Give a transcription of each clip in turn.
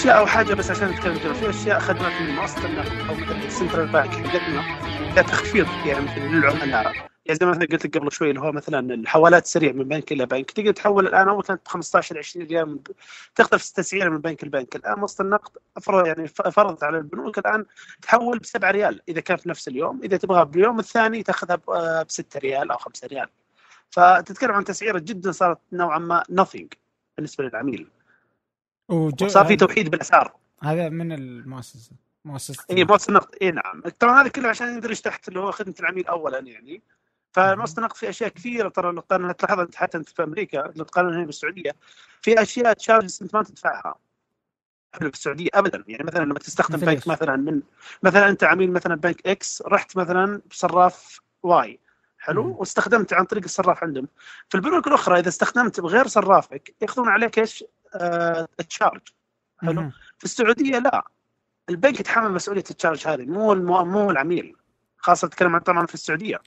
أشياء أو حاجة بس عشان نتكلم كذا في أشياء خدمات من النقد أو مثلا ال central bank حقتنا. فيها تخفيض يعني مثلا للعملاء يعني زي ما مثلا قلت لك قبل شوي اللي هو مثلا الحوالات السريعه من بنك إلى بنك. تقدر تحول الآن أول كانت ب 15 20 ريال من تختلف التسعيره من بنك لبنك. الآن مؤسسه النقد فرض يعني فرضت على البنوك الآن تحول ب 7 ريال إذا كان في نفس اليوم. إذا تبغى باليوم الثاني تأخذها ب 6 ريال أو 5 ريال. فتتكلم عن تسعيرة جدا صارت نوعا ما nothing بالنسبة للعميل. وجو... وصار في توحيد بالأسعار. هذا من المؤسسه مؤسسة اي مؤسسة النقد اي نعم. طبعا هذا كله عشان يندرج تحت اللي هو خدمة العميل اولا يعني. فمؤسسة النقد في أشياء كثيرة. ترى لو تلاحظ أنت حتى انت في أمريكا لو تقارن هنا بالسعودية في أشياء charges أنت ما تدفعها. في السعودية ابدا. يعني مثلا لما تستخدم مثل بنك؟ مثلا من مثلا أنت عميل مثلا بنك X رحت مثلا بصراف Y. حلو؟ مم. واستخدمت عن طريق الصراف عندهم. في البنوك الأخرى إذا استخدمت بغير صرافك يأخذون عليك إيش؟ آه charge حلو. في السعودية لا. البنك يتحمل مسؤولية ال charge هذه. مو المو... مو العميل. خاصة اتكلم عن طبعا في السعودية.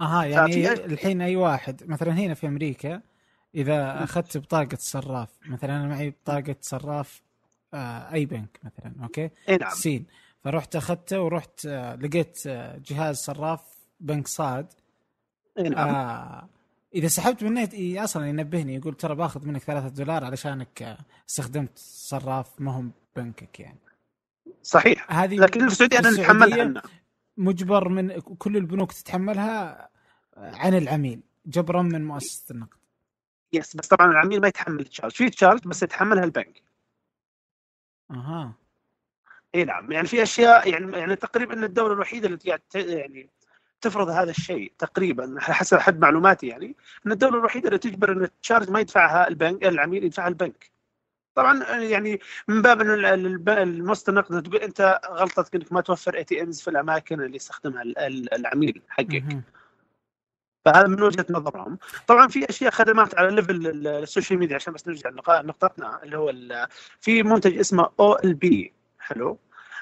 أها يعني الحين أي واحد مثلا هنا في أمريكا إذا أخذت بطاقة صراف مثلا أنا معي بطاقة صراف آه أي بنك مثلا أوكي؟ إي نعم. سين. فرحت أخذته ورحت آه لقيت آه جهاز صراف بنك صاد. إي نعم. آه إذا سحبت منه أصلا ينبهني يقول ترى باخذ منك ثلاثة دولار علشانك آه، استخدمت صراف ما هم بنكك يعني. صحيح. هذه لكن في السعودية أنا نتحملها إحنا مجبر من كل البنوك تتحملها عن العميل جبرا من مؤسسة النقد. yes بس طبعا العميل ما يتحمل ال charge في charge بس يتحملها البنك. أها. إي نعم. يعني في أشياء يعني يعني تقريبا الدولة الوحيدة اللي قاعد يعني تفرض هذا الشيء تقريبا حسب حد معلوماتي يعني إن الدولة الوحيدة اللي تجبر إن ال charge ما يدفعها البنك العميل يدفعها البنك. طبعا يعني من باب إن ال- ال- المؤسسه النقد تقول أنت غلطتك إنك ما توفر ATMs في الأماكن اللي يستخدمها ال- ال- العميل حقك. فهذا من وجهة نظرهم. طبعا في أشياء خدمات على level ال- ال social media عشان بس نرجع لنقا- نقطتنا اللي هو في منتج اسمه OLP حلو؟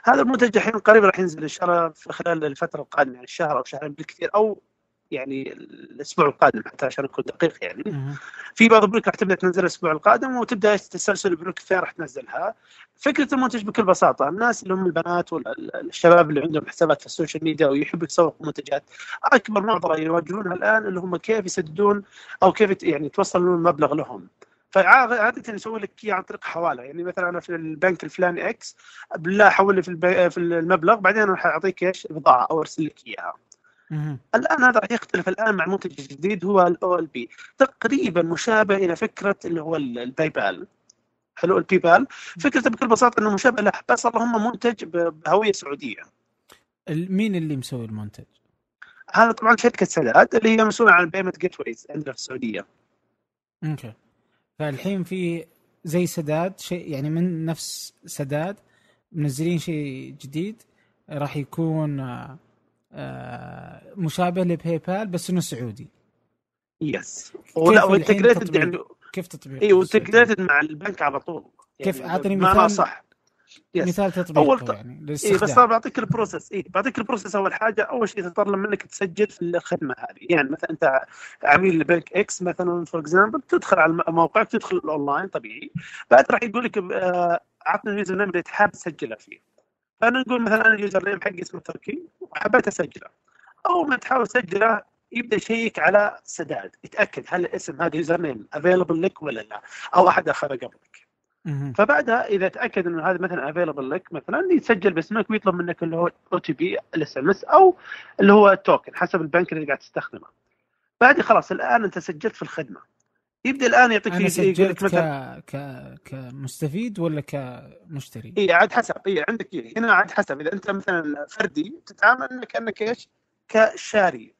هذا المنتج الحين قريبا راح ينزل إن شاء الله في خلال الفترة القادمة يعني شهر أو شهرين بالكثير أو يعني الأسبوع القادم حتى عشان أكون دقيق يعني. في بعض البنوك راح تبدأ تنزل الأسبوع القادم وتبدأ تسلسل البنوك الثانية راح تنزلها. فكرة المنتج بكل بساطة الناس اللي هم البنات والشباب اللي عندهم حسابات في ال social media ويحبوا يسوقوا منتجات أكبر معضلة يواجهونها الآن اللي هم كيف يسددون أو كيف يعني توصلون المبلغ لهم. فعادة يسوي لك اياه عن طريق حواله. يعني مثلا أنا في البنك الفلاني إكس بالله حول لي في في المبلغ بعدين أنا حاعطيك إيش؟ البضاعه أو أرسل لك إياها. الآن هذا راح يختلف الآن مع منتج جديد هو ال OLP تقريبا مشابه إلى فكرة اللي هو ال- ال PayPal حلو؟ ال PayPal فكرته بكل بساطة إنه مشابه له بس اللهم منتج بهوية سعودية. مين اللي مسوي المنتج؟ هذا طبعا شركة سداد اللي هي مسؤولة عن ال payment gateways عندنا في السعودية. okay. فالحين في زي سداد شيء يعني من نفس سداد منزلين شيء جديد راح يكون آه، آه، مشابه ل PayPal بس إنه سعودي yes ولا و integrated؟ يعني كيف تطبيق اي السعودية؟ و integrated مع البنك على طول كيف؟ أعطني بمعنى مثال. صح yes. مثال أول تطبيقه ط- يعني للاستخدام بس طبعا بعطيك ال process. اي بعطيك ال process أول حاجة. أول شيء يتطلب منك تسجل في الخدمة هذه. يعني مثلا أنت عميل لبنك X مثلا for example تدخل على موقعك تدخل الأونلاين طبيعي. بعد راح يقول لك آه، عطنا ال user name اللي حاب تسجله فيه. فأنا نقول مثلا أنا ال user name حقي اسمه تركي وحبيت أسجله. أول ما تحاول تسجله يبدأ يشيك على سداد. يتأكد هل الاسم هذا user name available لك ولا لا أو أحد أخذه قبلك مهم. فبعدها إذا تأكد إنه هذا مثلا available لك مثلا يسجل باسمك ويطلب منك اللي هو OTP ال SMS أو اللي هو ال token حسب البنك اللي قاعد تستخدمه. بعد خلاص الآن أنت سجلت في الخدمة. يبدأ الآن يعطيك في- سجلت مثلا ك... ك... كمستفيد ولا كمشتري؟ اي عاد حسب اي عندك إيه. هنا عاد حسب إذا أنت مثلا فردي تتعامل كانك إيش؟ كشاري.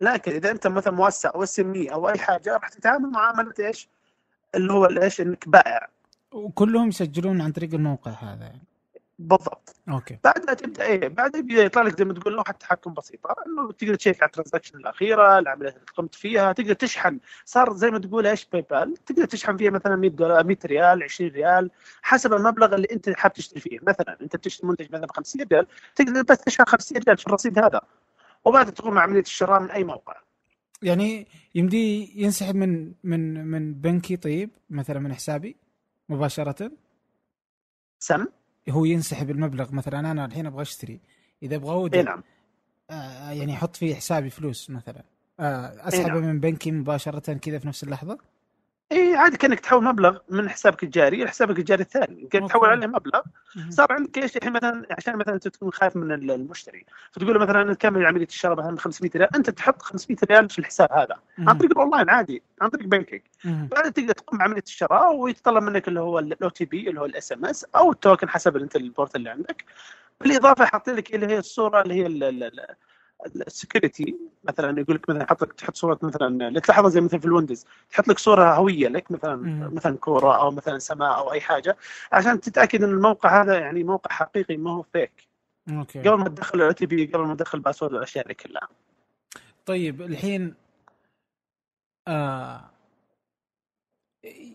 لكن إذا أنت مثلا موسع أو SME أو أي حاجة راح تتعامل معاملة إيش؟ اللي هو إيش؟ إنك بائع وكلهم يسجلون عن طريق الموقع هذا. يعني بالضبط. okay. بعدها تبدأ إيه بعدها يبدأ يطلع لك زي ما تقول لوحه تحكم بسيطة. إنه تقدر تشيك على ال transaction الأخيرة العمليات اللي قمت فيها تقدر تشحن. صار زي ما تقول إيش PayPal تقدر تشحن فيها مثلا 100 دولار 100 ريال 20 ريال حسب المبلغ اللي أنت حاب تشتري فيه. مثلا أنت بتشتري منتج مثلا ب 50 ريال تقدر بس تشحن 50 ريال في الرصيد هذا. وبعدها تقوم عمليه الشراء من أي موقع. يعني يمدي ينسحب من من من بنكي طيب مثلا من حسابي مباشرة؟ سم؟ هو ينسحب المبلغ مثلا أنا الحين أبغى أشتري. إذا أبغى اودع نعم. آه يعني أحط في حسابي فلوس مثلا. آه أسحبه نعم. من بنكي مباشرة كذا في نفس اللحظة؟ إي عادي كأنك تحول مبلغ من حسابك الجاري لحسابك الجاري الثاني كنت تحول. عليه مبلغ. صار عندك إيش الحين مثلا عشان مثلا أنت تكون خايف من ال- المشتري فتقول له مثلا كمل عمليه الشراء مثلا 500 ريال أنت تحط 500 ريال في الحساب هذا عن. طريق الأونلاين عادي عن طريق بنكك. بعدين تقدر تقوم بعمليه الشراء ويتطلب منك اللي هو ال OTP اللي هو ال SMS أو ال token حسب أنت ال port اللي عندك بالإضافة حاط لك اللي هي الصورة اللي هي ال security مثلا يقول لك مثلا حط لك تحط صورة مثلا اللي تلاحظها زي مثلا في ال Windows تحط لك صورة هوية لك مثلا مم. مثلا كورة أو مثلا سماء أو أي حاجة عشان تتأكد إن الموقع هذا يعني موقع حقيقي ما هو فيك okay قبل ما تدخل ال OTP قبل ما تدخل ال password والاشياء دي كلها طيب الحين آه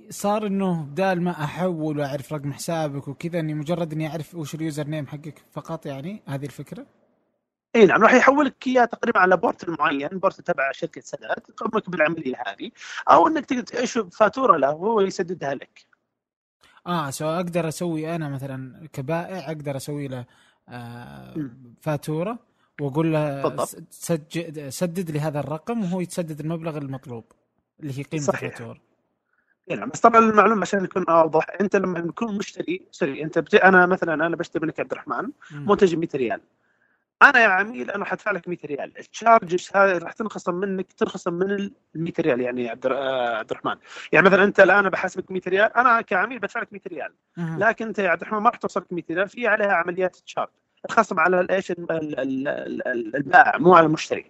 صار إنه بدال ما أحول وأعرف رقم حسابك وكذا إني مجرد إني أعرف وش ال user name حقك فقط يعني هذه الفكرة؟ إي نعم راح يحولك اياه تقريبا على port معين port تبع شركة سداد يقومك بالعملية هذه أو إنك تقدر تنشئ فاتورة له وهو يسددها لك آه so أقدر أسوي أنا مثلا كبائع أقدر أسوي له آه. فاتورة وأقول له بالضبط. س- سجد سدد لي هذا الرقم وهو يتسدد المبلغ المطلوب اللي هي قيمة صحيح. الفاتورة نعم بس طبعا المعلومة عشان نكون اوضح أنت لما نكون مشتري sorry أنت بت... أنا مثلا أنا بشتري منك عبد الرحمن. منتج 100 ريال أنا يا عميل أنا حدفع لك 100 ريال. ال charges هذه راح تنخصم منك تنخصم من ال 100 ريال يعني يا عبد آه، عبد الرحمن. يعني مثلا أنت الآن بحاسبك 100 ريال أنا كعميل بدفع لك 100 ريال. لكن أنت يا عبد الرحمن ما راح توصلك 100 ريال في عليها عمليات charge الخصم على ال- البائع مو على المشتري.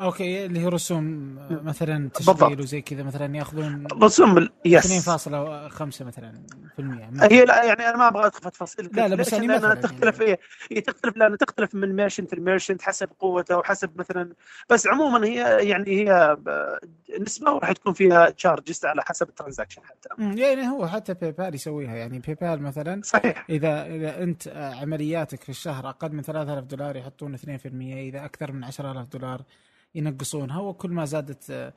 okay اللي هي رسوم آه، مثلا. تشغيل وزي كذا مثلا يأخذون رسوم yes 2.5 مثلا في المية هي لا يعني أنا ما أبغى أدخل في تفاصيل لا، لا، بس؟ يعني مثلاً تختلف يعني. إيه هي تختلف لانها تختلف من merchant ل merchant حسب قوته وحسب مثلا بس عموما هي يعني هي ب- نسبة وراح تكون فيها charges على حسب ال transaction حتى يعني هو حتى PayPal يسويها يعني PayPal مثلا صحيح إذا إذا أنت آه، عملياتك في الشهر أقل من 3000 دولار يحطون 2% إذا أكثر من 10000 دولار ينقصونها وكل ما زادت آه،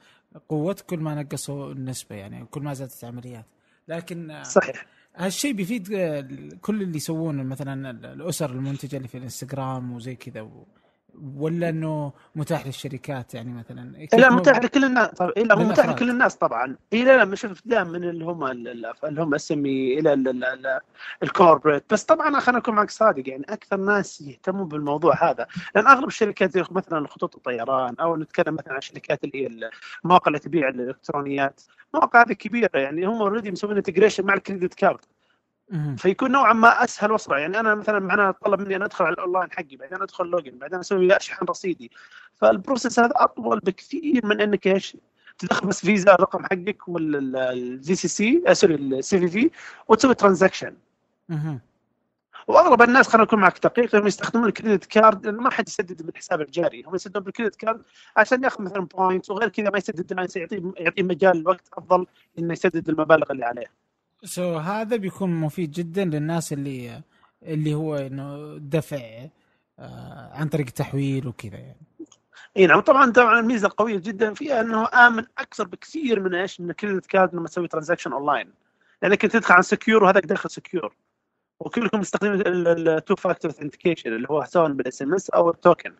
قوتك كل ما نقصوا النسبة يعني كل ما زادت العمليات. لكن آه، صحيح. هالشيء بيفيد آه، كل اللي يسوون مثلا الأسر المنتجة اللي في الإنستغرام وزي كذا و- ولا إنه متاح للشركات يعني مثلا؟ لا متاح لكل الناس. طبعا إيه لا هو متاح. لكل الناس طبعا. اي لا لا مش ابتداء من اللي هم ال- ال- اللي هم SME إلى ال corporate بس طبعا خلينا نكون معك صادق يعني أكثر ناس يهتموا بالموضوع هذا. لأن أغلب الشركات زي مثلا خطوط الطيران أو نتكلم مثلا عن الشركات اللي هي المواقع اللي تبيع الإلكترونيات. المواقع هذه كبيرة يعني هم already مسوين integration مع ال credit card. فيكون نوعا ما أسهل وأسرع. يعني أنا مثلا معناها طلب مني أن أدخل على الأونلاين حقي بعدين أدخل login بعدين أسوي أشحن رصيدي. فال process هذا أطول بكثير من إنك إيش؟ تدخل بس فيزا الرقم حقك وال VCC sorry ال CVV وتسوي transaction. مهم. وأغلب الناس خلينا نكون معك دقيق هم يستخدمون ال credit card لأنه ما حد يسدد من الجاري. هم يسددون بال credit card عشان يأخذ مثلا points وغير كذا ما يسدد يعطيه يعطيه مجال الوقت أفضل إنه يسدد المبالغ اللي عليه. so هذا بيكون مفيد جدا للناس اللي اللي هو إنه دفع آه، عن طريق تحويل وكذا يعني. اي نعم طبعا طبعا الميزة القويه جدا فيها إنه آمن أكثر بكثير من إيش من ال credit card لما تسوي transaction online لانك انت تدخل عن secure وهذاك داخل secure وكلكم مستخدمين ال two factor authentication اللي هو سواء بال SMS أو ال token.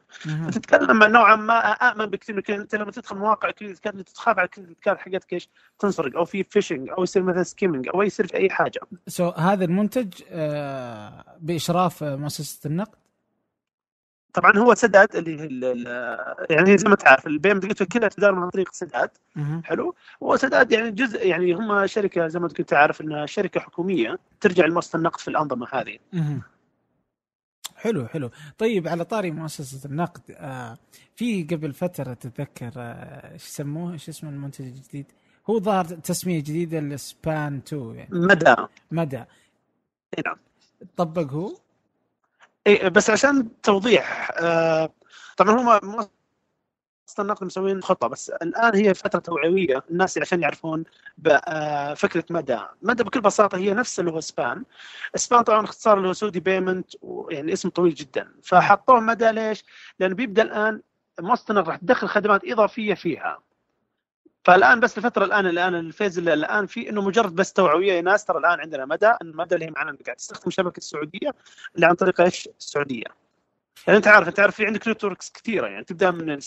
فتتكلم نوعا ما آمن بكثير من. أنت لما تدخل مواقع ال credit card تخاف على ال credit card حقتك إيش تنسرق أو في phishing أو يصير مثلا skimming أو يصير في أي حاجة so هذا المنتج آه، بإشراف مؤسسة النقد طبعا هو سداد اللي يعني زي ما تعرف ال payment كلها تدار عن طريق سداد. حلو. وسداد يعني جزء يعني هم شركة زي ما كنت تعرف إنها شركة حكومية ترجع لمؤسسه النقد في الأنظمة هذه. حلو حلو. طيب على طاري مؤسسة النقد آه في قبل فترة تتذكر آه إيش يسموه؟ إيش اسم المنتج الجديد؟ هو ظهر تسمية جديدة ال SPAN 2 يعني. مدى. مدى. إي نعم. طبق هو؟ إيه بس عشان توضيح آه طبعا هم مؤسسه النقد مسوين خطة بس الآن هي فترة توعوية الناس عشان يعرفون آه، فكرة مدى. مدى بكل بساطة هي نفس اللي هو SPAN. SPAN طبعا اختصار اللي هو Saudi payment يعني اسم طويل جدا. فحطوه مدى ليش؟ لأنه بيبدأ الآن مؤسسه النقد راح تدخل خدمات إضافية فيها. فالآن بس الفترة الآن الآن ال phase اللي الآن في إنه مجرد بس توعويه يا ناس ترى الآن عندنا مدى المدى اللي هي معنا قاعد تستخدم شبكة السعوديه اللي عن طريق إيش؟ السعودية. يعني أنت عارف أنت عارف في عندك networks كثيرة يعني تبدأ من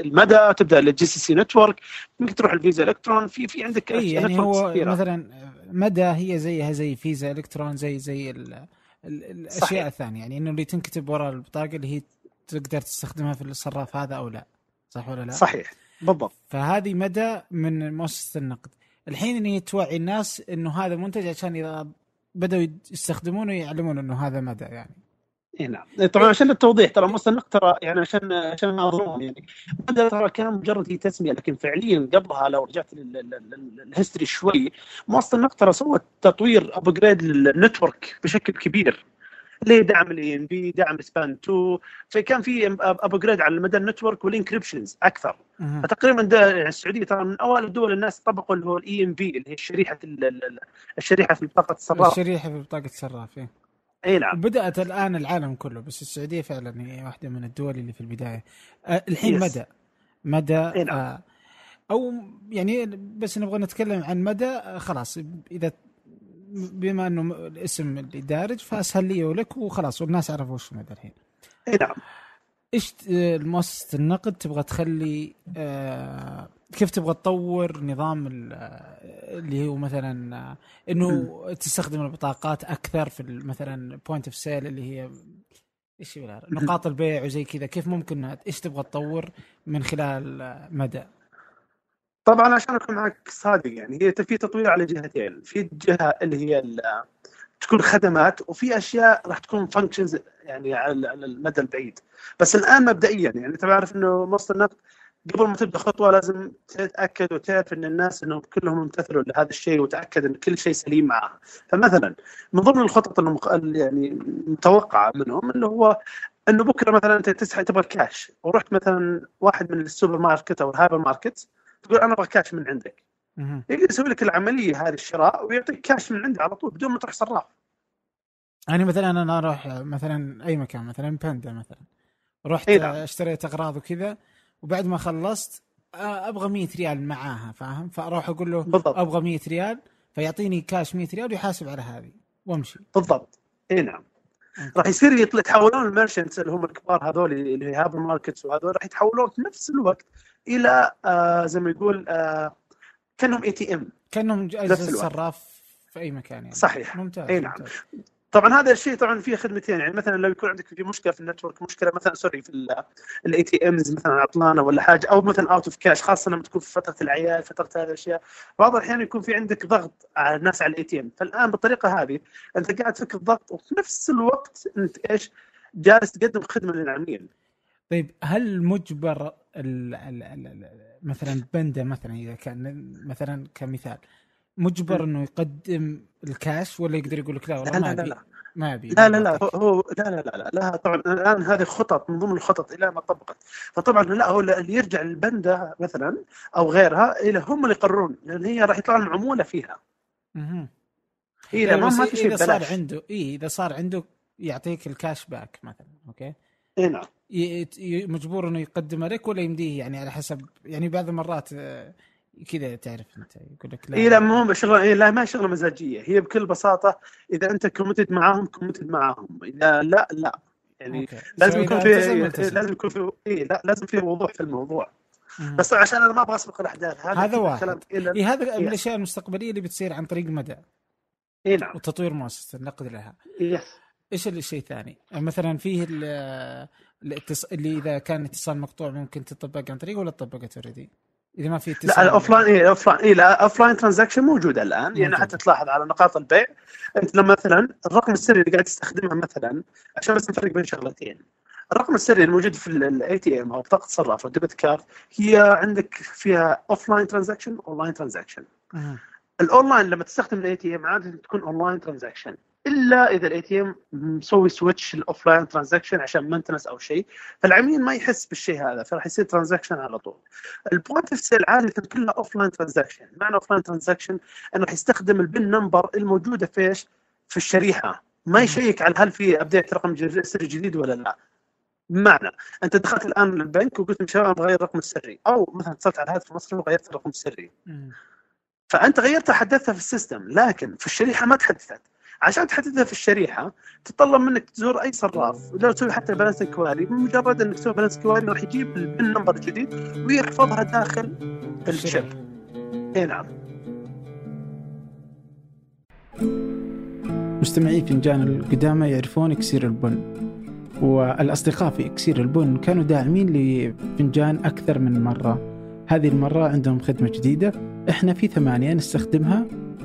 المدى تبدأ لل GCC network ممكن تروح ال Visa Electron في في عندك اي يعني هو كثيرة. مثلا مدى هي زيها زي Visa Electron زي زي ال الاشياء صحيح. الثانية يعني إنه اللي تنكتب وراء البطاقة اللي هي تقدر تستخدمها في الصراف هذا أو لا صح ولا لا؟ صحيح بالضبط. فهذه مدى من مؤسسة النقد. الحين ان توعي الناس إنه هذا منتج عشان إذا بدأوا يستخدمونه يعلمون إنه هذا مدى يعني. إي نعم. طبعا عشان التوضيح ترى مؤسسة النقد ترى يعني عشان عشان أظلمهم يعني. مدى ترى كان مجرد هي تسمية لكن فعليا قبلها لو رجعت للهيستوري شوي مؤسسة النقد ترى سوت تطوير upgrade لل network بشكل كبير. اللي يدعم ال EMV دعم SPAN 2 فكان في upgrade على مدى ال network وال encryptions أكثر. فتقريبا يعني السعودية ترى من أوائل الدول الناس طبقوا اللي هو ال EMV اللي هي الشريحة الشريحة في بطاقة الصراف. الشريحة في بطاقة الصراف إيه. إي نعم. بدأت الآن العالم كله بس السعودية فعلا هي واحدة من الدول اللي في البداية. أه الحين yes. مدى. مدى إيه نعم. آه أو يعني بس نبغى نتكلم عن مدى آه، خلاص إذا بما انه الاسم اللي دارج فأسهل لي ولك وخلاص والناس عرفوا وش مدى الحين. إي نعم. إيش مؤسسة النقد تبغى تخلي آه كيف تبغى تطور نظام اللي هو مثلا إنه تستخدم البطاقات أكثر في مثلا point of sale اللي هي إيش نقاط البيع وزي كذا. كيف ممكن إيش تبغى تطور من خلال مدى؟ طبعا عشان أكون معك صادق يعني هي في تطوير على جهتين. في الجهه اللي هي تكون خدمات وفي أشياء راح تكون فانكشنز يعني على المدى البعيد. بس الآن مبدئيا يعني أنت عارف إنه مصدر النقد قبل ما تبدأ خطوة لازم تتأكد وتعرف إن الناس انهم كلهم امتثلوا لهذا الشيء وتأكد إن كل شيء سليم معها فمثلا من ضمن الخطط المق... يعني متوقعة منهم اللي هو إنه بكرة مثلا أنت تبغى كاش ورحت مثلا واحد من السوبر ماركت أو الهايبر ماركت تقول أنا أبغى كاش من عندك. يقدر يسوي لك العملية هذه الشراء ويعطيك كاش من عنده على طول بدون ما تروح صراف. يعني مثلا أنا أروح مثلا أي مكان مثلا باندا مثلا. رحت إيه نعم. اشتريت أغراض وكذا وبعد ما خلصت أبغى 100 ريال معاها فاهم؟ فأروح أقول له بالضبط. أبغى 100 ريال فيعطيني كاش 100 ريال ويحاسب على هذه وأمشي. بالضبط. إي نعم. راح يصير يطلع يتحولون ال merchants اللي هم الكبار هذول اللي hypermarkets وهذول راح يتحولون في نفس الوقت إلى آه زي ما يقول آه كأنهم ATM كأنهم صراف في أي مكان يعني. صحيح. ممتاز أي نعم. ممتاز. طبعا هذا الشيء طبعا فيه خدمتين. يعني مثلا لو يكون عندك في مشكلة في ال network مشكلة مثلا sorry في ال ATMs مثلا عطلانه ولا حاجة أو مثلا out of cash خاصة لما تكون في فترة الاعياد فترة هذه الأشياء بعض الأحيان يكون في عندك ضغط على الناس على ال ATM فالآن بالطريقة هذه أنت قاعد تفك الضغط وفي نفس الوقت أنت إيش؟ جالس تقدم خدمة للعميل. طيب هل مجبر ال ال ال مثلا بندا مثلا إذا كان مثلا كمثال مجبر إنه يقدم الكاش ولا يقدر يقول لك لا والله ما أبي ما أبي؟ لا لا لا هو لا لا لا لا, لا طبعا الآن هذه خطط من ضمن الخطط إلى ما طبقت. فطبعا لا هو اللي يرجع البندا مثلا أو غيرها إلى هم اللي يقررون لأن هي راح يطلع لهم عمولة فيها. أها اي ما ما في شيء إذا صار عنده اي إذا صار عنده يعطيك ال cash back مثلا okay؟ اي نعم. مجبور إنه يقدم لك ولا يمديه يعني على حسب يعني بعض المرات آه، كذا تعرف أنت يقول لك لا. اي لا مو شغلة إيه لا ما شغلة مزاجية. هي بكل بساطة إذا أنت committed معاهم committed معاهم. إذا لا لا. يعني okay. لازم يكون في لازم يكون في إيه لا لازم في وضوح في الموضوع. مم. بس عشان أنا ما أبغى أسبق الأحداث هذا هذا واحد. إيه هذا من الأشياء المستقبلية اللي بتصير عن طريق مدى. اي نعم. وتطوير مؤسسة النقد لها. yes. إيش الشيء الثاني؟ مثلا فيه اللي إذا كان اتصال مقطوع ممكن تطبق عن طريق ولا طبقت already؟ إذا ما في اتصال لا ال offline اي ال offline لا ال offline transaction موجوده الآن. يعني حتى تلاحظ على نقاط البيع. أنت لما مثلا الرقم السري اللي قاعد تستخدمه مثلا عشان بس نفرق بين شغلتين. الرقم السري الموجود في ال ATM أو بطاقه الصراف أو debit card هي عندك فيها offline transaction online transaction ال online لما تستخدم ال ATM عادة تكون online transaction إلا إذا ال ATM مسوي switch ال offline transaction عشان maintenance أو شيء فالعميل ما يحس بالشيء هذا فراح يصير transaction على طول. ال point of sale عاده كلها offline transaction معنى offline transaction إنه راح يستخدم ال PIN number الموجودة في إيش؟ في الشريحة. ما يشيك على هل في update رقم سري جديد ولا لا. بمعنى أنت دخلت الآن البنك وقلت شباب بغير الرقم السري أو مثلا اتصلت على الهاتف المصرفي وغيرت الرقم السري. فأنت غيرتها حدثتها في ال system لكن في الشريحة ما تحدثت. عشان تحدثها في الشريحة تتطلب منك تزور أي صراف لو تسوي حتى balance query بمجرد إنك تسوي balance query راح يجيب ال PIN number الجديد ويحفظها داخل ال chip. إي نعم. مستمعي فنجان القدامى يعرفون إكسير البن والأصدقاء في إكسير البن كانوا داعمين لفنجان أكثر من مرة. هذه المرة عندهم خدمة جديدة إحنا في ثمانية نستخدمها.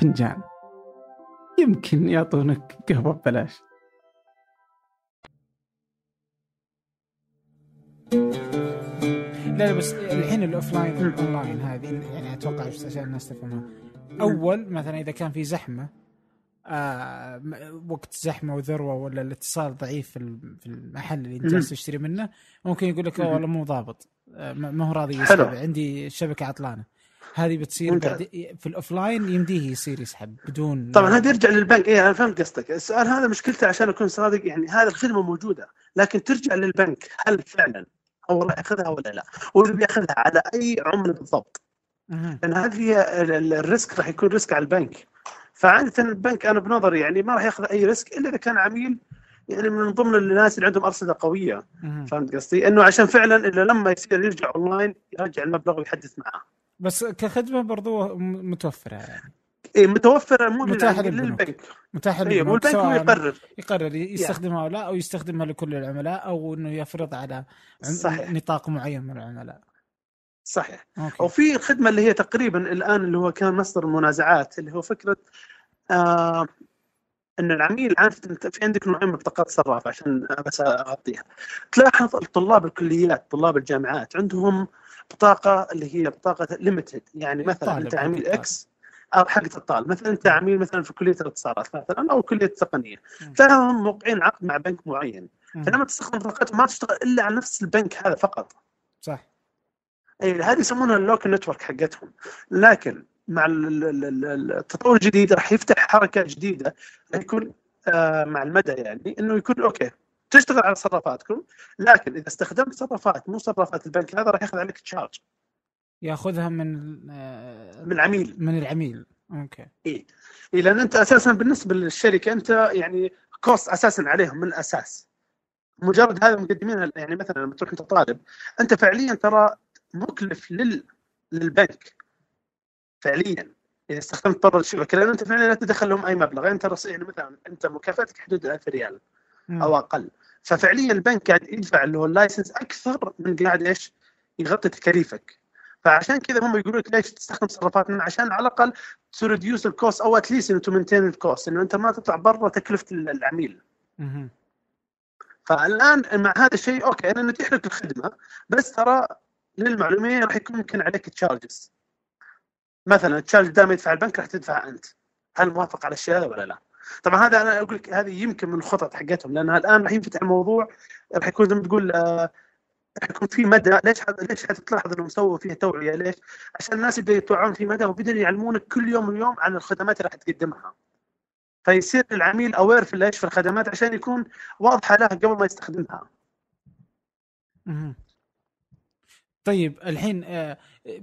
فنجان. يمكن يعطونك قهوة ببلاش. لا لا بس الحين ال offline ال online هذه يعني أتوقع عشان الناس تفهمها. أول مثلا إذا كان في زحمة آه وقت زحمة وذروة ولا الاتصال ضعيف في المحل اللي أنت جالس تشتري منه ممكن يقول لك والله مو ضابط آه ما هو راضي يسحب عندي الشبكه عطلانة. هذه بتصير بعد في ال offline يمديه يصير يسحب بدون طبعا هذا يرجع للبنك. اي أنا فهمت قصدك. السؤال هذا مشكلته عشان أكون صادق يعني هذه الخدمه موجودة. لكن ترجع للبنك هل فعلا هو راح يأخذها ولا لا؟ واللي بيأخذها على أي عملة بالضبط. لأن هذه هي ال risk راح يكون risk على البنك. فعادة البنك أنا بنظري يعني ما راح يأخذ أي risk إلا إذا كان عميل يعني من ضمن الناس اللي عندهم أرصدة قوية. فهمت قصدي؟ إنه عشان فعلا إلا لما يصير يرجع أونلاين يرجع المبلغ ويحدث معاه بس كخدمة برضو متوفرة يعني. اي متوفرة مو متاحة للبنك. متاحة للبنك أيوه والبنك هو يقرر. يقرر يستخدمها أو لا أو يستخدمها لكل العملاء أو إنه يفرض على صحيح. نطاق معين من العملاء. صحيح. أوكي. وفي الخدمه اللي هي تقريبا الآن اللي هو كان مصدر المنازعات اللي هو فكرة آه إن العميل عاده في عندك نوعين من بطاقات الصرافه عشان بس أغطيها. تلاحظ الطلاب الكليات طلاب الجامعات عندهم بطاقة اللي هي بطاقة limited يعني مثلا أنت عميل X أو حقة الطالب. مثلا أنت عميل مثلا في كلية الاتصالات مثلا أو كلية التقنية. تلاقيهم موقعين عقد مع بنك معين. فلما تستخدم بطاقتهم ما تشتغل إلا على نفس البنك هذا فقط. صح. اي هذه يسمونها ال local network حقتهم. لكن مع التطور الجديد راح يفتح حركة جديدة راح يكون آه مع المدى يعني إنه يكون أوكي تشتغل على صرافاتكم لكن إذا استخدمت صرافات مو صرافات البنك هذا راح ياخذ عليك charge ياخذها من من العميل. من العميل. أوكي. إي. إيه لأن أنت أساسا بالنسبة للشركة أنت يعني cost أساسا عليهم من الأساس. مجرد هذا مقدمين يعني مثلا لما تروح أنت طالب أنت فعليا ترى مكلف لل للبنك. فعليا. إذا استخدمت برا الشبكة لأن أنت فعلا لا تدخل لهم أي مبلغ. يعني ترى يعني مثلا أنت مكافأتك حدود 1000 ريال أو أقل. ففعليا البنك قاعد يدفع اللي هو ال license أكثر من قاعد إيش؟ يغطي تكاليفك. فعشان كذا هم يقولوا لك ليش تستخدم صرافاتنا عشان على الأقل to reduce ال cost أو at least إنه to maintain ال cost إنه أنت ما تطلع برا تكلفة العميل. فالآن مع هذا الشيء أوكي أنا نتيح لك الخدمة بس ترى للمعلومية راح يكون يمكن عليك charges. مثلا ال charge دائما يدفع البنك راح تدفع أنت. هل موافق على الشيء هذا ولا لا؟ طبعا هذا أنا أقول لك هذه يمكن من الخطط حقتهم لانها الآن راح ينفتح الموضوع راح يكون زي ما تقول آه راح يكون في مدى ليش ليش حتلاحظ إنهم سووا فيها توعية ليش؟ عشان الناس يبدأوا يتوعون في مدى وبدأوا يعلمونك كل يوم ويوم عن الخدمات اللي راح تقدمها. فيصير العميل اوير في إيش في الخدمات عشان يكون واضحة له قبل ما يستخدمها. طيب الحين آه، آه،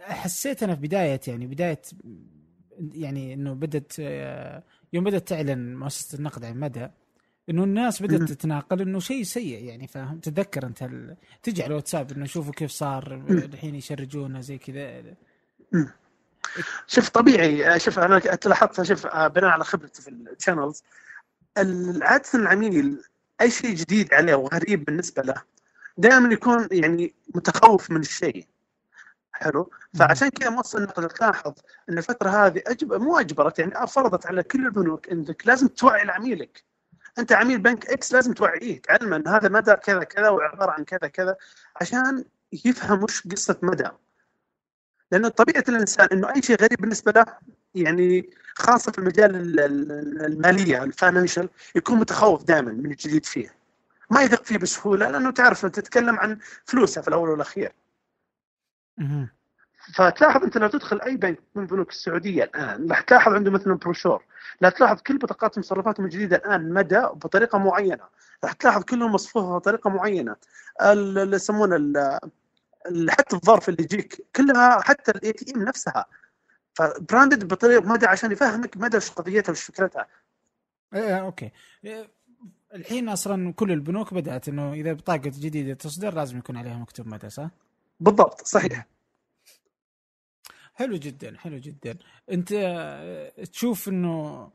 حسيت أنا في بداية يعني بداية يعني إنه بدت آه، يوم بدأت تعلن مؤسسة النقد عن مدى إنه الناس بدأت. تتناقل إنه شيء سيء يعني فاهم؟ تتذكر أنت ال... تجي على الواتساب إنه شوفوا كيف صار الحين يشرجونا زي كذا. شوف طبيعي شوف أنا لاحظت شوف بناء على خبرتي في الشانلز عادة العميل أي شيء جديد عليه وغريب بالنسبة له دائما يكون يعني متخوف من الشيء. حلو؟ فعشان كذا مؤسسة النقد تلاحظ إن الفترة هذه أجب... مو أجبرت يعني فرضت على كل البنوك إنك لازم توعي لعميلك أنت عميل بنك X لازم توعيه تعلمه إن هذا مدى كذا كذا وعبارة عن كذا كذا عشان يفهم وش قصة مدى. لأنه طبيعة الإنسان إنه أي شيء غريب بالنسبة له يعني خاصة في المجال ال- ال- المالية ال financial يكون متخوف دائما من الجديد فيه. ما يثق فيه بسهولة لأنه تعرف تتكلم عن فلوسه في الأول والأخير. فتلاحظ أنت لو تدخل أي بنك من بنوك السعودية الآن راح تلاحظ عنده مثلا بروشور. لا تلاحظ كل بطاقات صرافاتهم الجديدة الآن مدى بطريقة معينة. راح تلاحظ كلهم مصفوفة بطريقة معينة. ال- اللي يسمونه حتى الظرف اللي يجيك كلها حتى ال ATM نفسها. ف branded بطريقه مدى عشان يفهمك مدى إيش قضيتها وش فكرتها. آه أوكي. آه، الحين أصلا كل البنوك بدأت إنه إذا بطاقة جديدة تصدر لازم يكون عليها مكتوب مدى صح؟ بالضبط صحيح. حلو جدا حلو جدا. أنت آه، تشوف إنه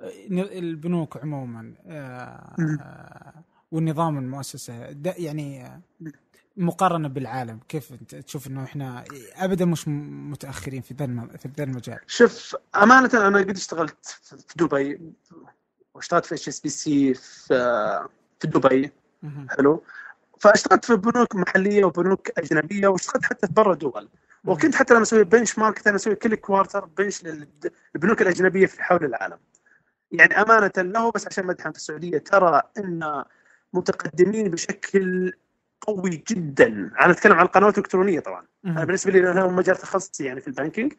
آه، البنوك عموما آه، والنظام المؤسسة يعني مقارنة بالعالم كيف أنت تشوف إنه إحنا ابدا مش متأخرين في ذا في ذا المجال؟ شوف أمانة أنا قد اشتغلت في دبي واشتغلت في HSBC في في دبي. حلو. فاشتغلت في بنوك محلية وبنوك أجنبية واشتغلت حتى في برا دول. وكنت حتى لما أسوي benchmark أنا أسوي كل quarter bench للبنوك الأجنبية في حول العالم. يعني أمانة له بس عشان مدحا في السعودية. ترى إن متقدمين بشكل قوي جدا. أنا أتكلم عن القنوات الإلكترونية طبعا. أنا. بالنسبة لي أنا مجال تخصصي يعني في ال banking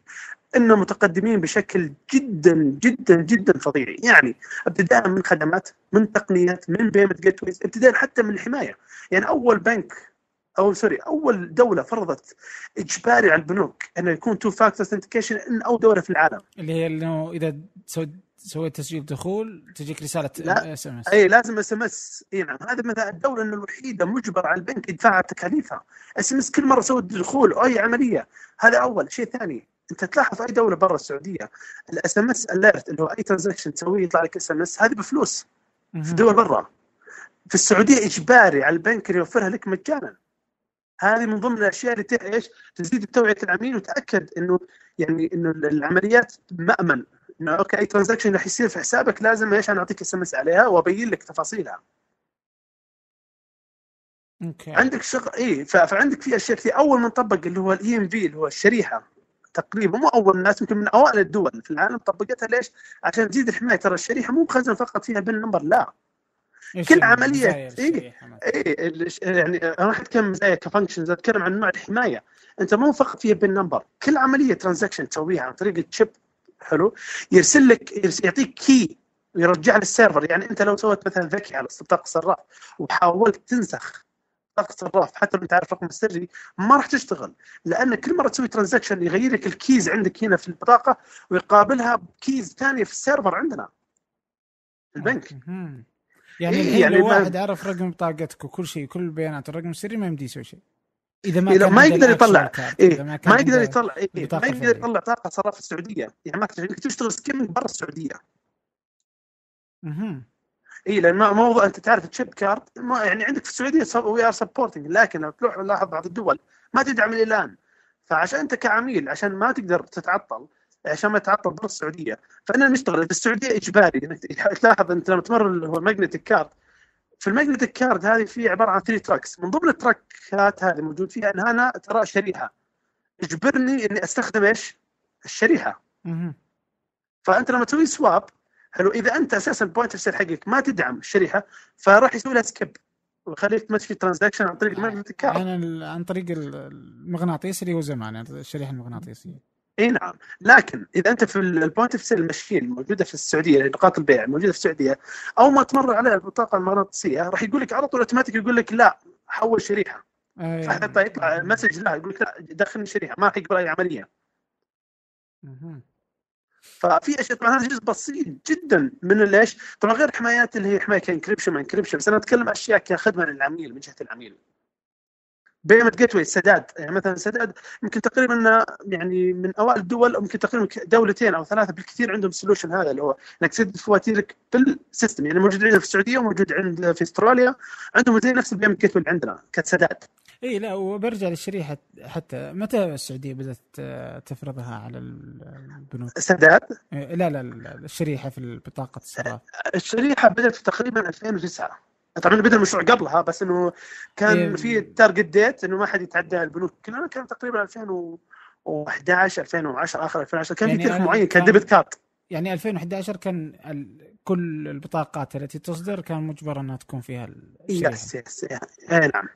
إنه متقدمين بشكل جدا جدا جدا فظيعي. يعني ابتداء من خدمات من تقنيات من payment gateways ابتداء حتى من الحماية. يعني أول بنك أو sorry أول دولة فرضت إجباري على البنوك إنه يكون two factor authentication إن اول دولة في العالم. اللي هي إنه إذا سويت سويت تسجيل دخول تجيك رسالة لا. SMS أي لازم SMS إي نعم. هذا مثلا الدولة إنه الوحيدة مجبر على البنك يدفع تكاليفها. SMS كل مرة سوي دخول أو أي عملية. هذا أول شيء. ثاني أنت تلاحظ أي دولة برا السعودية ال SMS alert اللي هو أي transaction تسويه يطلع لك SMS هذه بفلوس. في دول برا. في السعودية إجباري على البنك اللي يوفرها لك مجانا. هذه من ضمن الأشياء اللي إيش؟ تزيد توعية العميل وتأكد إنه يعني إنه العمليات مأمن. إنه okay أي transaction راح يصير في حسابك لازم إيش؟ أنا أعطيك SMS عليها وأبين لك تفاصيلها. okay. عندك شغل إي فعندك في أشياء كثير. أول من طبق اللي هو ال EMV اللي هو الشريحة تقريبا مو أول الناس يمكن من أوائل الدول في العالم طبقتها. ليش؟ عشان تزيد الحماية. ترى الشريحة مو مخزن فقط فيها PIN number لا. كل إيه. مثلاً؟ إي الش- يعني أنا راح أتكلم مزايا ك functions أتكلم عن نوع الحماية. أنت مو فقط فيها PIN number. كل عملية transaction تسويها عن طريق ال chip حلو. يرسل لك يرسل يعطيك key ويرجع لل server يعني انت لو سويت مثلا ذكي على بطاقه صراف وحاولت تنسخ بطاقه صراف حتى لو انت عارف الرقم السري ما راح تشتغل. لأن كل مرة تسوي transaction يغير لك ال keys عندك هنا في البطاقه ويقابلها ب keys ثانية في ال server عندنا. في البنك. يعني إيه، الحين يعني لو واحد عرف رقم بطاقتك وكل شيء كل البيانات الرقم السري ما يمدي يسوي شيء. إذا ما إيه، كان ما يقدر يطلع. إيه، ما, ما يقدر يطلع إيه ما يقدر. يطلع بطاقة صراف في السعودية يعني ما تقدر تشتغل skimming برا السعودية مهم. اي لأن موضوع أنت تعرف chip card ما يعني عندك في السعودية we are supporting لكن لو تروح لاحظ بعض الدول ما تدعم إلى الآن فعشان أنت كعميل عشان ما تقدر تتعطل عشان ما تتعطل برا السعودية فأنا نشتغل في السعودية إجباري إنك تلاحظ أنت لما تمر اللي هو ال magnetic card في ال magnetic card هذه في عبارة عن three tracks من ضمن ال track ات هذه موجود فيها إن أنا ترى شريحة. اجبرني إني أستخدم إيش؟ الشريحة. فأنت لما تسوي swipe حلو إذا أنت أساسا ال point of sale حقك ما تدعم الشريحة فراح يسوي لها skip ويخليك تمشي transaction عن طريق ال magnetic card عن ال- عن طريق ال- المغناطيس اللي هو زمان يعني الشريحة المغناطيسية. إي نعم. لكن إذا أنت في ال point of sale ال machine الموجوده في السعودية نقاط البيع الموجوده في السعودية أو ما تمر عليها البطاقة المغناطيسية راح يقول لك على طول أوتوماتيك يقول لك لا دخل شريحة. أي- فحتى يطلع message لا يقول لك لا دخلني شريحة ما راح يقبل أي عملية. ففي أشياء طبعا هذا جزء بسيط جدا من ليش؟ طبعا غير حمايات اللي هي حماية ك encryption ما encryption بس أنا أتكلم أشياء كخدمة للعميل من جهة العميل. payment gateway سداد. يعني مثلا سداد يمكن تقريبا يعني من أوائل الدول يمكن تقريبا دولتين أو ثلاثة بالكثير عندهم ال solution هذا اللي هو إنك تسدد فواتيرك بال system يعني موجود عندنا في السعودية وموجود عند في أستراليا عندهم زي نفس ال payment gate اللي عندنا كسداد إي لا وبرجع للشريحة حتى متى السعودية بدأت تفرضها على البنوك؟ سداد؟ لا لا لا الشريحة في بطاقة الصراف. الشريحة بدأت تقريبا 2009 طبعا بدا المشروع قبلها بس إنه كان إيه. في target date إنه ما حد يتعدى البنوك. كلها كان تقريبا 2011 2010 آخر 2010 كان يعني في تاريخ معين كان debit card يعني 2011 كان كل البطاقات التي تصدر كان مجبر أنها تكون فيها yes yes أي نعم.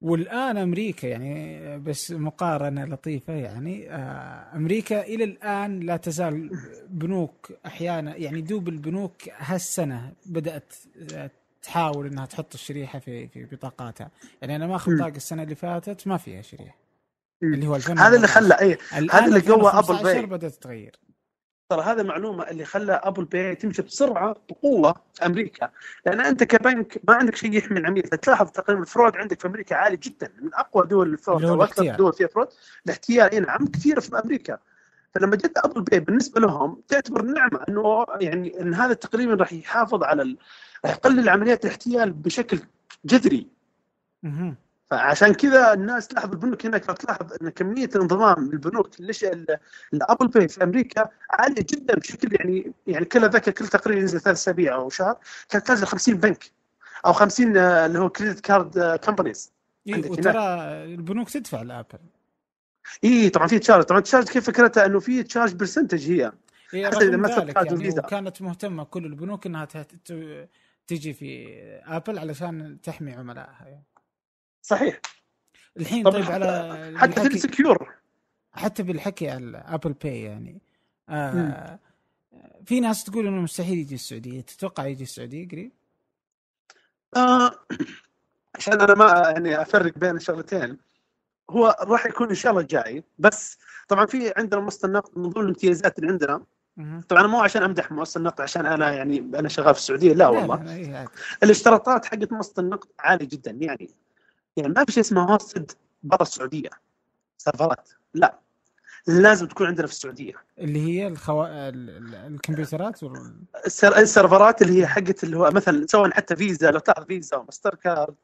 والآن أمريكا يعني بس مقارنة لطيفة يعني آه، أمريكا إلى الآن لا تزال بنوك أحيانا يعني دوب البنوك هالسنة بدأت تحاول إنها تحط الشريحة في في بطاقاتها. يعني أنا ماخذ بطاقة السنة اللي فاتت ما فيها شريحة. اللي هو هذا اللي خلى اي هذا اللي قوى Apple Pay بدأت تتغير. ترى هذا المعلومه اللي خلى Apple Pay تمشي بسرعة بقوة أمريكا. لأن أنت كبنك ما عندك شيء يحمي العميل. تلاحظ تقريبا ال fraud عندك في أمريكا عالي جدا. من أقوى دول ال fraud. أو أكثر دول فيها fraud الاحتيال اي نعم كثير في أمريكا. فلما جت Apple Pay بالنسبة لهم تعتبر نعمة إنه يعني إن هذا تقريبا راح يحافظ على راح يقلل عمليات الاحتيال بشكل جذري. فعشان كذا الناس تلاحظ البنوك هناك تلاحظ إن كمية الانضمام للبنوك ليش ال Apple Pay في أمريكا عالية جدا بشكل يعني يعني كل ذاك كل تقريبا ينزل ثلاث أسابيع أو شهر كانت تنزل 50 بنك أو 50 آه، اللي هو credit card companies وترى البنوك تدفع ل Apple. اي طبعا في charge طبعا charge كيف فكرتها؟ إنه في charge percentage هي. إيه حتى إذا مثلا يعني كانت مهتمة كل البنوك إنها تجي في Apple علشان تحمي عملائها يعني. صحيح. الحين طيب على حتى في secure حتى بالحكي على Apple Pay يعني. آه في ناس تقول إنه مستحيل يجي السعودية. تتوقع يجي السعودية قريب؟ آه عشان أنا ما يعني أفرق بين الشغلتين هو راح يكون إن شاء الله جاي بس طبعا في عندنا مؤسسه النقد من ضمن الامتيازات اللي عندنا. طبعا مو عشان أمدح مؤسسة النقد عشان أنا يعني أنا شغال في السعودية لا والله. الاشتراطات حقت مؤسسة النقد عالية جدا يعني يعني ما في شيء اسمه hosted برا السعودية servers ات لا. لازم تكون عندنا في السعودية. اللي هي الخو... الكمبيوترات وال... السيرفرات اللي هي حقت اللي هو مثلا سواء حتى فيزا لو تأخذ فيزا وماستر كارد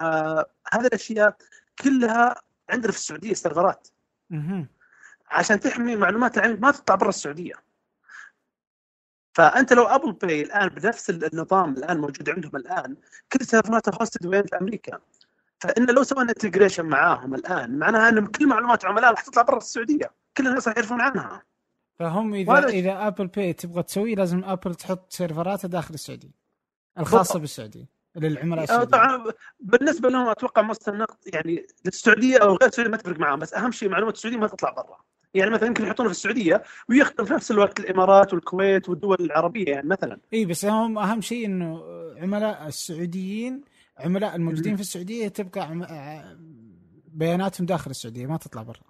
آه هذه الأشياء كلها عندنا في السعودية سيرفرات. عشان تحمي معلومات العميل ما تطلع برا السعودية. فأنت لو Apple Pay الآن بنفس النظام الآن موجود عندهم الآن كل سيرفراتها hosted وين؟ في أمريكا. فإن لو سوينا integration معاهم الآن معناها ان كل معلومات عملاء راح تطلع برا السعودية. كل الناس راح يعرفون عنها. فهم اذا إذا Apple Pay تبغى تسوي لازم Apple تحط سيرفراتها داخل السعودية الخاصة بالسعودية للعملاء السعوديين طبعا بالنسبة لهم أتوقع النقد يعني للسعودية أو غير السعودية ما تفرق معاهم بس أهم شيء معلومات السعودية ما تطلع برا. يعني مثلا يمكن يحطونه في السعودية ويخدم في نفس الوقت الإمارات والكويت والدول العربية يعني مثلا. اي بس هم أهم شيء إنه عملاء السعوديين عملاء الموجودين في السعودية تبقى بياناتهم داخل السعودية ما تطلع برا.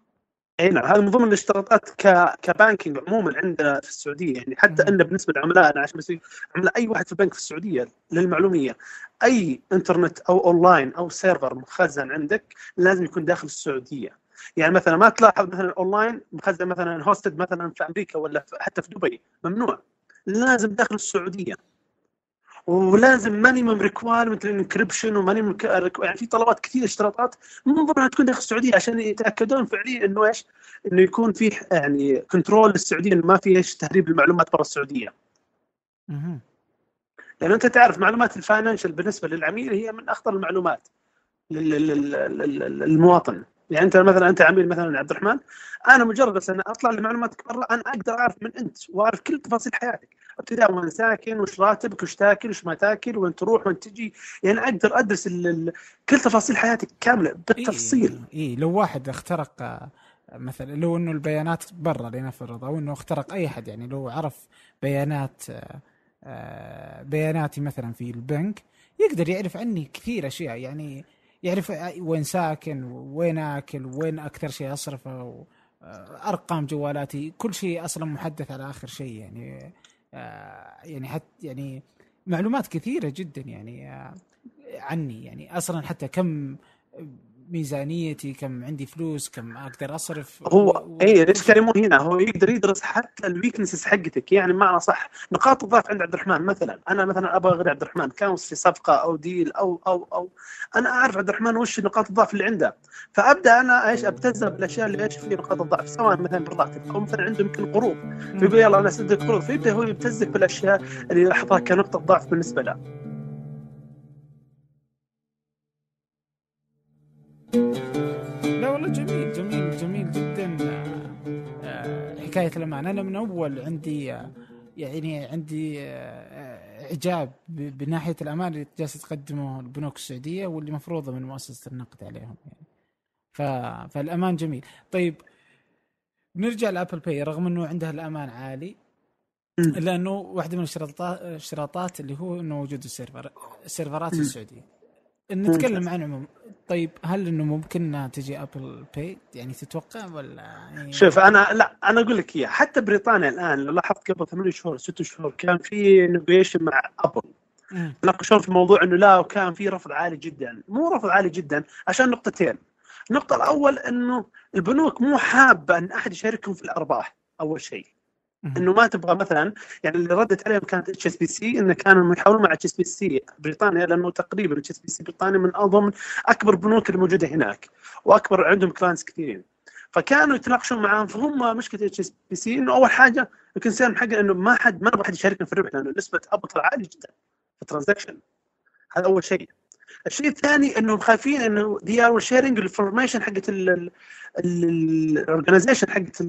إي نعم هذا من ضمن الاشتراطات ك... ك banking عموما عندنا في السعودية. يعني حتى ان بالنسبة لعملائنا عشان بس عملاء أي واحد في البنك في السعودية للمعلومية أي إنترنت أو أونلاين أو سيرفر مخزن عندك لازم يكون داخل السعودية. يعني مثلا ما تلاحظ مثلا أونلاين مخزن مثلا hosted مثلا في أمريكا ولا حتى في دبي ممنوع لازم داخل السعودية ولازم minimum requirement لل encryption و minimum يعني في طلبات كثير اشتراطات من ضمنها تكون داخل السعودية عشان يتأكدون فعليا إنه إيش؟ إنه يكون في يعني control للسعودية إنه ما في إيش تهريب المعلومات برا السعودية. لأن أنت تعرف معلومات ال financial بالنسبة للعميل هي من أخطر المعلومات للمواطن. يعني انت مثلا انت عميل مثلا عبد الرحمن أنا مجرد بس أنا أطلع لمعلوماتك برا أنا أقدر أعرف من أنت وأعرف كل تفاصيل حياتك. أبتداء وين ساكن وش راتبك وش تاكل وش ما تاكل وين تروح وين تجي. يعني أقدر أدرس كل تفاصيل حياتك كاملة بالتفصيل. اي إيه لو واحد اخترق مثلا لو إنه البيانات برا لنفرض أو إنه اخترق أي احد يعني لو عرف بيانات آه، بياناتي مثلا في البنك يقدر يعرف عني كثير أشياء. يعني يعرف وين ساكن وين آكل وين أكثر شيء أصرفه أرقام جوالاتي. كل شيء أصلا محدث على آخر شيء يعني آه، يعني حتى يعني معلومات كثيرة جدا يعني آه، عني يعني. أصلا حتى كم ميزانيتي كم عندي فلوس كم أقدر أصرف؟ هو اي الاشكاليه مو هنا؟ هو يقدر يدرس حتى ال weaknesses حقتك. يعني معنى صح نقاط الضعف عند عبد الرحمن. مثلا أنا مثلا أبغى غير عبد الرحمن. كان في صفقة أو deal أو أو أو. أنا أعرف عبد الرحمن وش نقاط الضعف اللي عنده. فأبدأ أنا إيش ابتزه بالأشياء اللي إيش في نقاط الضعف سواء مثلا بالراتب أو مثلا عنده يمكن قروض. فيقول يلا أنا اسدك قروض. فيبدأ هو يبتزك بالأشياء اللي يلاحظها كنقطة ضعف بالنسبة له. لا والله جميل جميل جميل جدا. آه، حكاية الامان أنا من أول عندي يعني عندي آه، إعجاب بناحية الامان اللي جالس تقدمه البنوك السعودية واللي مفروضة من مؤسسة النقد عليهم يعني. ف... فالأمان جميل. طيب نرجع ل Apple Pay رغم إنه عندها الأمان عالي الا انه واحدة من الاشتراطات الاشتراطات اللي هو إنه وجود ال server السيرفرات في السعودية. نتكلم عن عموم. طيب هل إنه ممكن تجي Apple Pay يعني تتوقع ولا يعني؟ شوف أنا لا أنا أقول لك إياه. حتى بريطانيا الآن لو لاحظت قبل ثمان شهور ست شهور كان في negotiation مع Apple ناقشون في موضوع إنه لا وكان في رفض عالي جدا. مو رفض عالي جدا عشان نقطتين. النقطة الأول أنه البنوك مو حابة أن أحد يشاركهم في الأرباح أول شيء. إنه ما تبغى مثلا يعني اللي ردت عليهم كانت HSBC إنه كانوا يحاولون مع HSBC بريطانيا لأنه تقريبا HSBC بريطانيا من اضمن أكبر البنوك الموجودة هناك وأكبر عندهم clients كثيرين. فكانوا يتناقشون معاهم فهم مشكلة HSBC إنه أول حاجة ال concern حقنا إنه ما حد ما نبغى حد يشاركنا في الربح لأنه نسبة Apple عالية جدا في ال transaction هذا أول شيء. الشيء الثاني انهم خايفين إنه they are sharing ال information حقت ال organization حقت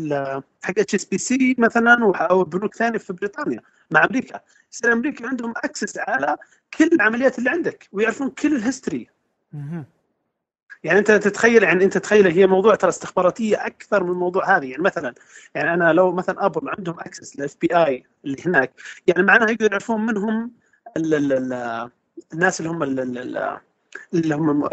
حق HSBC مثلا أو بنوك ثانية في بريطانيا مع أمريكا. يصير أمريكا عندهم access على كل العمليات اللي عندك. ويعرفون كل ال history يعني أنت تتخيل يعني أنت تتخيل هي موضوع ترى استخباراتية أكثر من الموضوع هذه. يعني مثلا يعني أنا لو مثلا Apple عندهم access لل FBI اللي هناك يعني معناها يقدروا يعرفون منهم الناس اللي هم اللي هم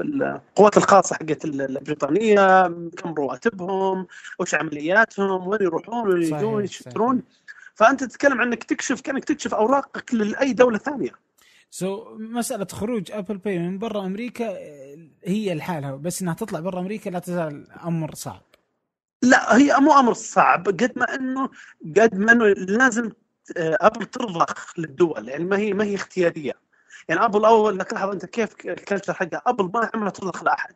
القوات الخاصة حقت البريطانية كم رواتبهم وش عملياتهم وين يروحون وين يجون يشترون. فأنت تتكلم عنك تكشف كأنك تكشف أوراقك لأي دولة ثانية. so so, مسألة خروج Apple Pay من برا أمريكا هي لحالها بس إنها تطلع برا أمريكا لا تزال أمر صعب. لا هي مو أمر صعب قد ما إنه قد ما إنه لازم Apple ترضخ للدول. يعني ما هي ما هي اختيارية. يعني Apple اول لك لاحظ أنت كيف ال culture حقها Apple ما عمرها ترضخ لأحد.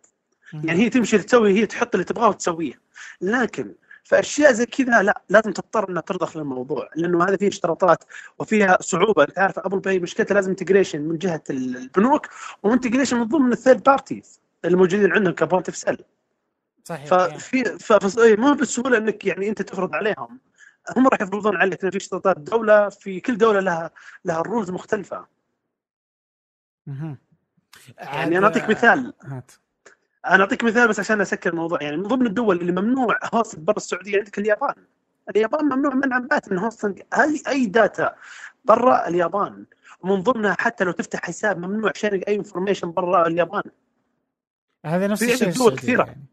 يعني هي تمشي تسوي هي تحط اللي تبغاه وتسويه. لكن فأشياء زي كذا لا لازم تضطر إنها ترضخ للموضوع لأنه هذا فيه اشتراطات وفيها صعوبة. أنت عارف Apple Pay مشكلتها لازم integration من جهة البنوك و integration من ضمن ال third parties الموجودين عندهم ك point of sale. صحيح ففي ففي مو بالسهولة إنك يعني أنت تفرض عليهم. هم راح يفرضون عليك في اشتراطات دولة في كل دولة لها لها ال rules مختلفة. يعني أنا أعطيك مثال. هات. أنا أعطيك مثال بس عشان أسكر الموضوع. يعني من ضمن الدول اللي ممنوع host برا السعودية عندك اليابان. اليابان ممنوع منع بات من hosting اي أي data برا اليابان. ومن ضمنها حتى لو تفتح حساب ممنوع sharing أي information برا اليابان. هذا نفس الشيء في دول كثيرة. يعني.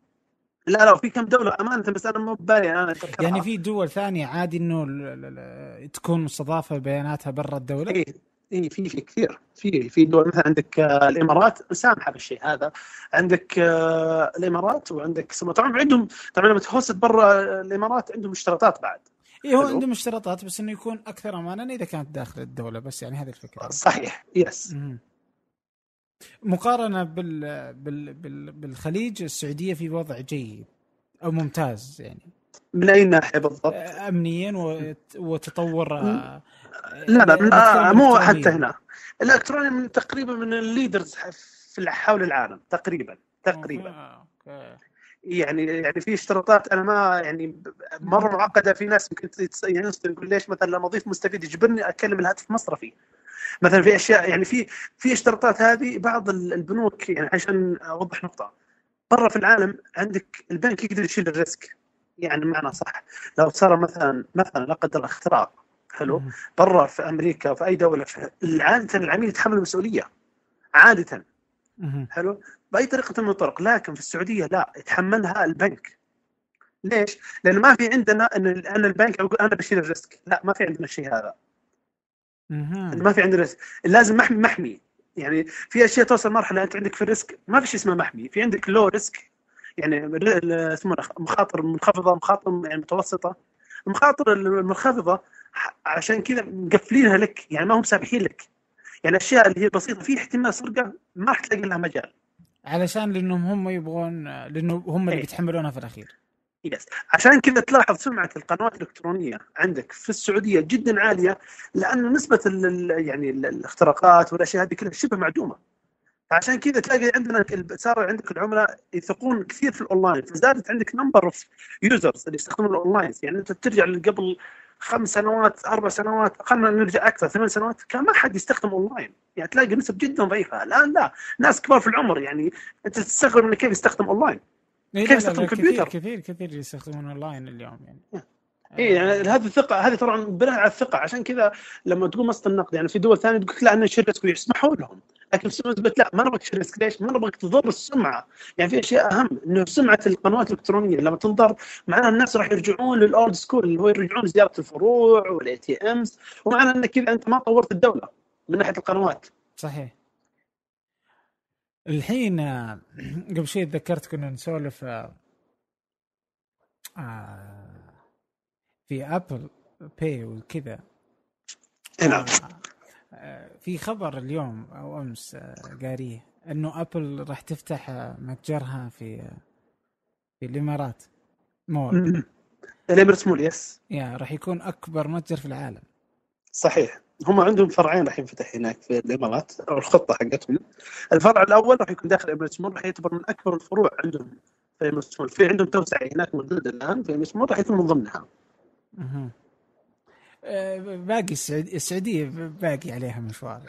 لا لا في كم دولة أمانة بس أنا مو ببالي. أنا يعني في دول ثانية عادي إنه تكون مستضافة بياناتها برا الدولة؟ إيه. اي في في كثير. في في دول مثلا عندك آه، الإمارات مسامحه بالشيء هذا. عندك آه، الإمارات وعندك طبعا عندهم طبعا لما تهوست برا الإمارات عندهم اشتراطات بعد. اي هو عندهم اشتراطات بس إنه يكون أكثر امانا إذا كانت داخل الدولة بس يعني هذه الفكرة. صحيح. يس مقارنة بال... بال... بال... بالخليج السعودية في وضع جيد أو ممتاز يعني. من أي ناحية بالضبط؟ امنيا وتطور لا لا, لا مو حتى هنا. الالكتروني من تقريبا من الليدرز في حول العالم تقريبا تقريبا. يعني يعني في اشتراطات أنا ما يعني مرة معقدة في ناس يمكن يعني يقول ليش مثلا لما اضيف مستفيد يجبرني أكلم الهاتف المصرفي. مثلا في أشياء يعني في في اشتراطات هذه بعض البنوك يعني عشان أوضح نقطة. برا في العالم عندك البنك يقدر يشيل ال risk. يعني معنى صح. لو صار مثلا مثلا لا قدر اختراق حلو برا في أمريكا في أي دولة عاده العميل يتحمل المسؤولية عادة حلو؟ بأي طريقة من الطرق لكن في السعودية لا يتحملها البنك. ليش؟ لأنه ما في عندنا إن أنا البنك أقول أنا بشيل ال risk لا ما في عندنا الشيء هذا. ما في عندنا risk. لازم محمي محمي. يعني في أشياء توصل مرحلة أنت عندك في ال risk ما في شيء اسمه محمي. في عندك low risk يعني اسمه مخاطر منخفضة مخاطر يعني متوسطة. المخاطر المنخفضة عشان كذا مقفلينها لك يعني ما هم سامحين لك. يعني الأشياء اللي هي بسيطة في احتمال سرقة ما راح تلاقي لها مجال. علشان لأنهم هم يبغون لأنه هم اللي إيه. بيتحملونها في الأخير. yes عشان كذا تلاحظ سمعة القنوات الإلكترونية عندك في السعودية جدا عالية لأن نسبة ال يعني ال- الاختراقات والأشياء هذه كلها شبه معدومة. عشان كذا تلاقي عندنا صار عندك العملاء يثقون كثير في الاونلاين فزادت عندك number of users اللي يستخدمون الاونلاين يعني أنت ترجع قبل خمس سنوات أربع سنوات خلينا نرجع أكثر ثمان سنوات كان ما حد يستخدم اونلاين يعني تلاقي نسب جدا ضعيفة. الآن لا ناس كبار في العمر يعني أنت تستغرب إنه كيف يستخدم اونلاين كيف يستخدم لا كثير؟ كثير كثير يستخدمون اونلاين اليوم يعني. اي يعني هذه الثقه هذه طبعا بناء على الثقة. عشان كذا لما تقول مؤسسة النقد يعني في دول ثانية تقول لا أنا شيل risk ويسمحوا لهم. لكن في نسبه لا ما نبغاك تشيل risk ليش؟ ما نبغاك تضر السمعة. يعني في أشياء أهم إنه سمعة القنوات الإلكترونية لما تنضر معناها الناس راح يرجعون لل old school اللي هو يرجعون لزيارة الفروع وال ATMs ومعنى إنك كذا أنت ما طورت الدولة من ناحية القنوات. صحيح. الحين آه، قبل شوي تذكرت كنا نسولف آه، آه، في Apple Pay وكذا. إي نعم. في خبر اليوم أو أمس آه، قاريه أنه Apple راح تفتح آه، متجرها في آه، في الإمارات. mall. ال Emirates Mall yes يا راح يكون أكبر متجر في العالم. صحيح. هم عندهم فرعين راح ينفتح هناك في الإمارات أو الخطة حقتهم. الفرع الأول راح يكون داخل Emirates Mall راح يعتبر من أكبر الفروع عندهم في Emirates Mall. في عندهم توسعه هناك موجوده الآن في Emirates Mall راح يكون من ضمنها. آه، باقي السعودية, السعودية باقي عليها مشوار.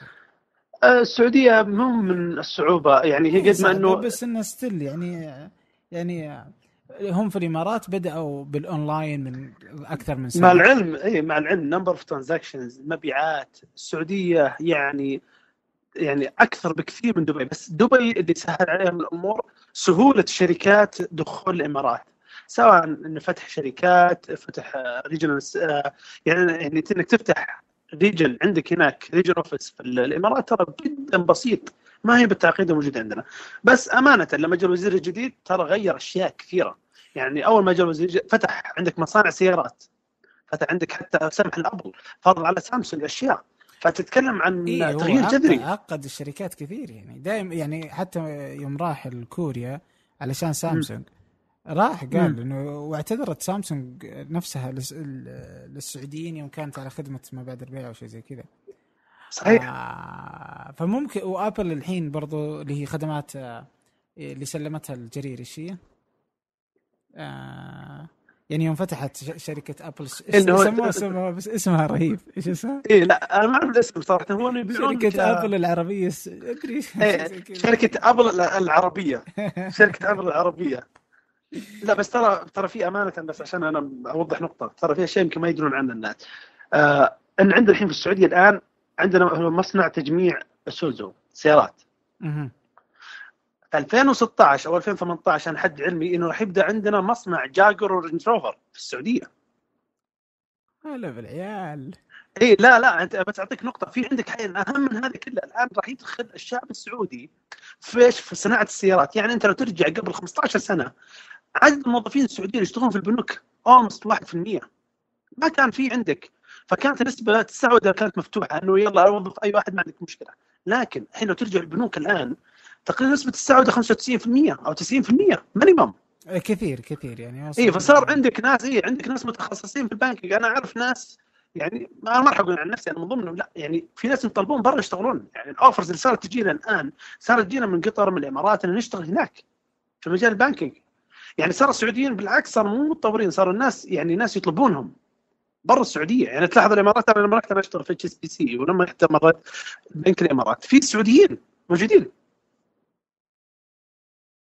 آه، السعودية مو من الصعوبة. يعني هي قد ما إنه بس إنه still يعني يعني هم في الإمارات بدأوا بالأونلاين من أكثر من سنة. مع العلم اي مع العلم number of transactions مبيعات. السعودية يعني يعني أكثر بكثير من دبي. بس دبي اللي سهل عليهم الأمور سهولة شركات دخول الإمارات. سواء إنه فتح شركات فتح regional يعني يعني إنك تفتح region عندك هناك region office في الإمارات ترى جدا بسيط ما هي بالتعقيد الموجوده عندنا. بس أمانة لما جاء الوزير الجديد ترى غير أشياء كثيرة. يعني أول ما جاء الوزير فتح عندك مصانع سيارات فتح عندك حتى سمح الأبل فرض على سامسونج أشياء. فتتكلم عن إيه تغيير جذري. عقد الشركات كثير يعني. دائما يعني حتى يوم راح لكوريا علشان سامسونج راح قال. إنه واعتذرت سامسونج نفسها لس- للسعوديين يوم كانت على خدمة مبادئ البيع أو شيء زي كذا. صحيح. آه فممكن وآبل الحين برضو اللي هي خدمات آه اللي سلمتها الجرير إيش هي؟ آه يعني يوم فتحت ش- شركة Apple سموها سموها بس اسمها رهيب. إيش اسمها؟ اي لا أنا ما أعرف الاسم صراحة. هو يبيعون شركة Apple العربية أدري. إيه، زي كذا. شركة Apple العربية. شركة Apple العربية. لا بس ترى ترى في أمانة بس عشان أنا أوضح نقطة ترى في أشياء يمكن ما يدرون عنها الناس. آه إن عندنا الحين في السعودية الآن عندنا مصنع تجميع إيسوزو سيارات. في 2016 أو 2018 أنا حد علمي إنه راح يبدأ عندنا مصنع Jaguar و Range Rover في السعودية. هلا بالعيال إي لا لا أنت بس أعطيك نقطة. في عندك حين أهم من هذا كله الآن راح يدخل الشعب السعودي في في صناعة السيارات. يعني أنت لو ترجع قبل 15 سنة عدد الموظفين السعوديين اللي يشتغلون في البنوك almost 1% ما كان في عندك. فكانت النسبة السعودة كانت مفتوحة إنه يلا أوظف أي واحد ما عندك مشكلة. لكن الحين لو ترجع البنوك الآن تقريبا نسبة السعودة 95% أو 90% minimum آه، كثير كثير يعني. اي فصار عندك ناس اي عندك ناس متخصصين في ال banking أنا أعرف ناس يعني ما راح أقول عن نفسي أنا من ضمنهم لا يعني في ناس يطلبون برا يشتغلون. يعني ال offers اللي صارت تجينا الآن صارت تجينا من قطر من الإمارات ان نشتغل هناك في مجال ال banking يعني صار السعوديين بالعكس صاروا مو متطورين صاروا الناس يعني ناس يطلبونهم. برا السعودية يعني تلاحظ الإمارات أنا لما رحت أنا اشتغل في HSBC ولما رحت مرات بنك الإمارات في سعوديين موجودين.